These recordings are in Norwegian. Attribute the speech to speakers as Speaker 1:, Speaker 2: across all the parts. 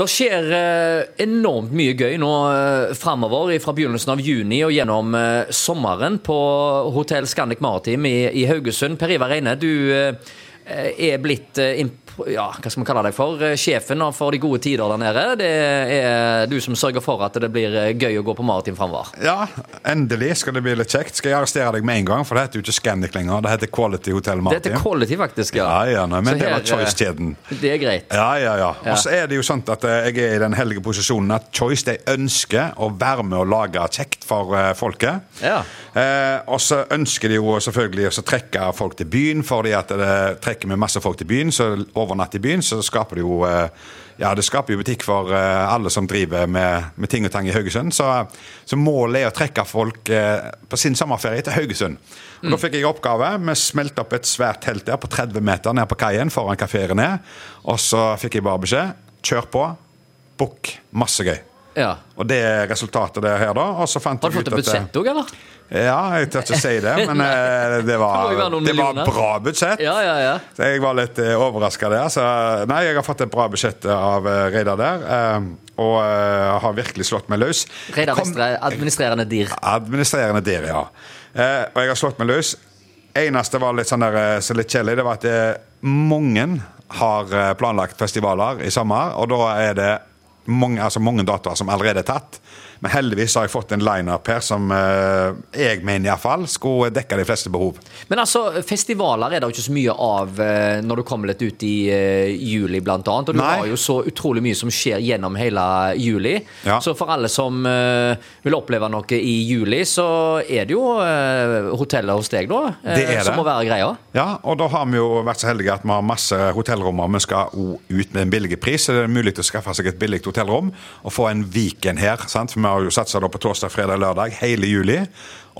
Speaker 1: Det skjer eh, enormt mye gøy nå eh, framover fra begynnelsen av juni og gjennom eh, sommeren på Hotell Scandic Maritim i, Haugesund. Per Ivar Reine, du er blitt eh, ja, hva skal man kalle deg for? Eh, Sjefen for de gode tider der nede. Det er du som sørger for at det blir eh, gøy å gå på maritim framover.
Speaker 2: Ja, endelig skal det bli litt kjekt. Skal jeg arrestere deg med en gang, for det heter jo ikke Scandic lenger. Det heter Quality Hotel
Speaker 1: Det heter Quality, faktisk. ja.
Speaker 2: Ja, ja, nei, men
Speaker 1: Så
Speaker 2: det var
Speaker 1: eh,
Speaker 2: Choice-kjeden.
Speaker 1: Det er greit.
Speaker 2: Ja, ja, ja. Og så er det jo sånn at eh, jeg er i den heldige posisjonen at Choice de ønsker å være med å lage kjekt for eh, folket.
Speaker 1: Ja.
Speaker 2: Eh, og så ønsker de jo selvfølgelig å trekke folk til byen, fordi at det trekker med masse folk til byen, så overnatt i byen, så skaper det jo eh, ja, det skaper jo butikk for eh, alle som driver med, med ting og tang i Haugesund. Så, så målet er å trekke folk eh, på sin sommerferie til Haugesund. Og Da fikk jeg oppgave. Vi smelte opp et svært telt der på 30 meter ned på kaien foran kafeen. Og så fikk jeg bare beskjed kjør på, book, masse gøy.
Speaker 1: Ja.
Speaker 2: Og det er resultatet det her, da.
Speaker 1: Har du fått et budsjett òg, eller?
Speaker 2: Ja, jeg tør ikke si det, men eh, det var,
Speaker 1: Det
Speaker 2: var bra budsjett.
Speaker 1: Ja, ja, ja.
Speaker 2: Så jeg var litt uh, overraska der. Så nei, jeg har fått et bra budsjett av Reidar der. eh, og eh, har virkelig slått meg løs.
Speaker 1: Reidar Vestre, administrerende DIR.
Speaker 2: Administrerende dir, ja. Eh, og jeg har slått meg løs. Eneste var litt sånn der, eh, så litt kjedelig, det var at eh, mange har eh, planlagt festivaler i sommer, og da er det mange, altså mange datoer som allerede er tatt. Men heldigvis har jeg fått en lineup her som eh, jeg mener iallfall skulle dekke de fleste behov.
Speaker 1: Men altså, festivaler er det jo ikke så mye av eh, når du kommer litt ut i eh, juli, blant annet. Og du
Speaker 2: Nei.
Speaker 1: har jo så utrolig mye som skjer gjennom hele juli.
Speaker 2: Ja.
Speaker 1: Så for alle som eh, vil oppleve noe i juli, så er det jo uh, hotellet hos deg, da, eh,
Speaker 2: Det er
Speaker 1: som må være greia.
Speaker 2: Ja, og da har vi jo vært så heldige at vi har masse hotellrommer. Vi skal ut med en billig pris, så det er mulig å skaffe seg et billig hotellrom og få en weekend her. sant? For vi har jo satsa på torsdag, fredag, lørdag hele juli.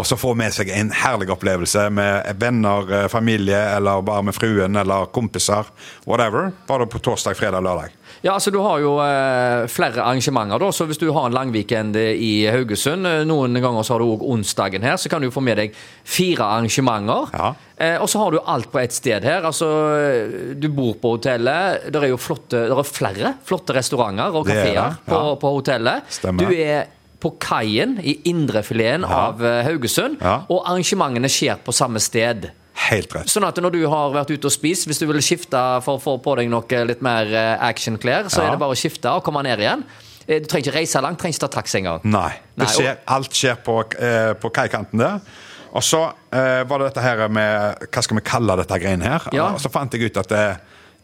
Speaker 2: Og så få med seg en herlig opplevelse med venner, eh, familie, eller bare med fruen eller kompiser. Whatever. Bare på torsdag, fredag, lørdag.
Speaker 1: Ja, altså Du har jo eh, flere arrangementer, da, så hvis du har en langweekend i Haugesund eh, Noen ganger så har du òg onsdagen her, så kan du få med deg fire arrangementer.
Speaker 2: Ja.
Speaker 1: Eh, og så har du alt på ett sted her. altså eh, Du bor på hotellet. Det er jo flotte, det er flere flotte restauranter og
Speaker 2: er
Speaker 1: kafeer på,
Speaker 2: ja.
Speaker 1: på hotellet.
Speaker 2: Stemmer.
Speaker 1: Du er på kaien i indrefileten
Speaker 2: Ja.
Speaker 1: av eh, Haugesund,
Speaker 2: Ja.
Speaker 1: og arrangementene skjer på samme sted.
Speaker 2: Helt rett.
Speaker 1: Sånn at når du har vært ute og spist, hvis du vil skifte for å få på deg noe litt mer eh, actionklær, så
Speaker 2: Ja.
Speaker 1: er det bare å skifte og komme ned igjen. Eh, Du trenger ikke reise langt, trenger ikke ta taxi engang.
Speaker 2: Nei. Det
Speaker 1: Nei,
Speaker 2: skjer, alt skjer på, eh, på kaikanten der. Og så eh, var det dette her med Hva skal vi kalle dette greiene her?
Speaker 1: Ja.
Speaker 2: Og så fant jeg ut at det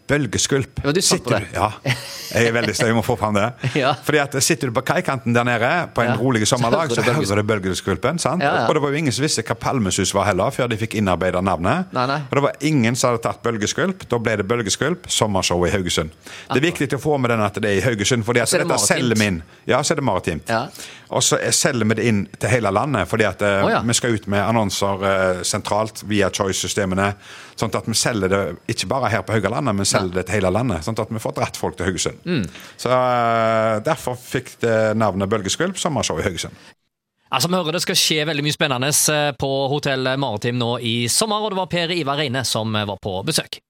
Speaker 2: Bølgeskvulp.
Speaker 1: Ja, du
Speaker 2: Sitter du- Ja, jeg er veldig støy, jeg må få fram det.
Speaker 1: Ja.
Speaker 2: Fordi at Sitter du på kaikanten der nede på en
Speaker 1: Ja.
Speaker 2: rolig sommerdag,
Speaker 1: Så hører du
Speaker 2: bølgeskvulpen. sant?
Speaker 1: Ja.
Speaker 2: Og det var jo ingen som visste hva palmesus var heller, før de fikk innarbeida navnet.
Speaker 1: Nei, nei.
Speaker 2: Og det var ingen som hadde tatt bølgeskvulp. Da ble det bølgeskvulp, sommershow i Haugesund. Det er viktig å få med den at det er i Haugesund, fordi at
Speaker 1: Så
Speaker 2: dette selger vi inn. Ja, så er det maritimt.
Speaker 1: Ja.
Speaker 2: Og så er- selger vi det inn til hele landet, fordi at
Speaker 1: oh,
Speaker 2: vi skal ut med annonser eh, sentralt via Choice-systemene. Sånn at vi selger det ikke bare her på Haugalandet, men selger det til hele landet. Sånn at vi får dratt folk til Haugesund.
Speaker 1: Mm.
Speaker 2: Så eh, derfor fikk det navnet Bølgeskvulp, sommershow i Haugesund.
Speaker 1: Altså, vi hører Det skal skje veldig mye spennende eh, på Hotell Maritim nå i sommer, og det var Per Ivar Reine som var på besøk.